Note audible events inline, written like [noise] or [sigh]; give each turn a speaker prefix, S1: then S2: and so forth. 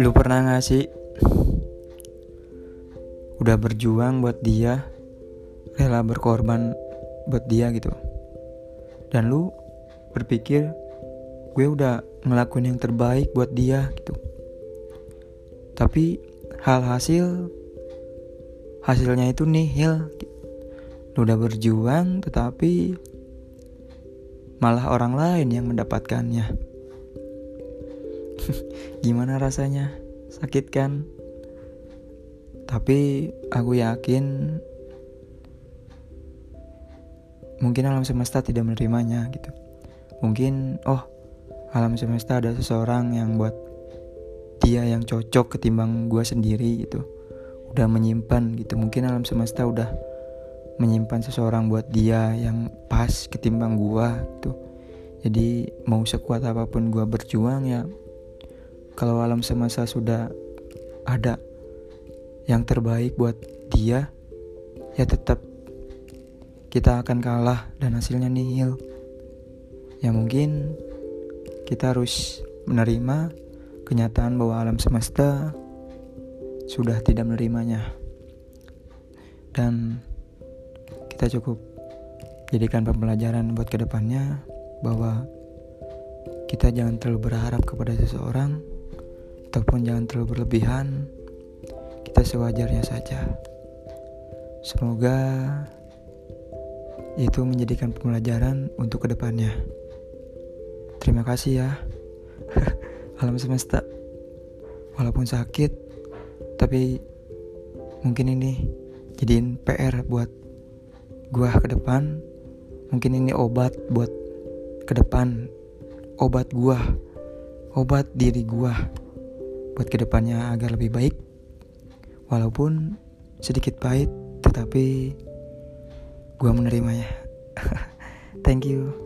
S1: Lu pernah gak sih Udah berjuang buat dia Rela berkorban buat dia gitu? Dan lu berpikir Gue udah ngelakuin yang terbaik buat dia gitu. Tapi hal hasil Hasilnya itu nihil. Lu udah berjuang tetapi Malah orang lain yang mendapatkannya [laughs] Gimana rasanya? Sakit kan? Tapi aku yakin mungkin alam semesta tidak menerimanya gitu. Mungkin oh alam semesta ada seseorang yang buat dia yang cocok ketimbang gue sendiri gitu. Udah menyimpan gitu. Mungkin alam semesta udah menyimpan seseorang buat dia yang pas ketimbang gue gitu. Jadi mau sekuat apa pun gue berjuang ya kalau alam semesta sudah ada yang terbaik buat dia, ya tetap kita akan kalah dan hasilnya nihil. Ya mungkin kita harus menerima kenyataan bahwa alam semesta sudah tidak menerimanya. Dan kita cukup jadikan pembelajaran buat ke depannya bahwa kita jangan terlalu berharap kepada seseorang ataupun jangan terlalu berlebihan. Kita sewajarnya saja. Semoga itu menjadikan pembelajaran untuk ke depannya. Terima kasih ya. [laughs] Alam semesta. Walaupun sakit tapi mungkin ini jadiin PR buat gua ke depan mungkin ini obat buat ke depan. Obat gua obat diri gua buat ke depannya agar lebih baik. Walaupun sedikit pahit tetapi gue menerimanya. [laughs] Thank you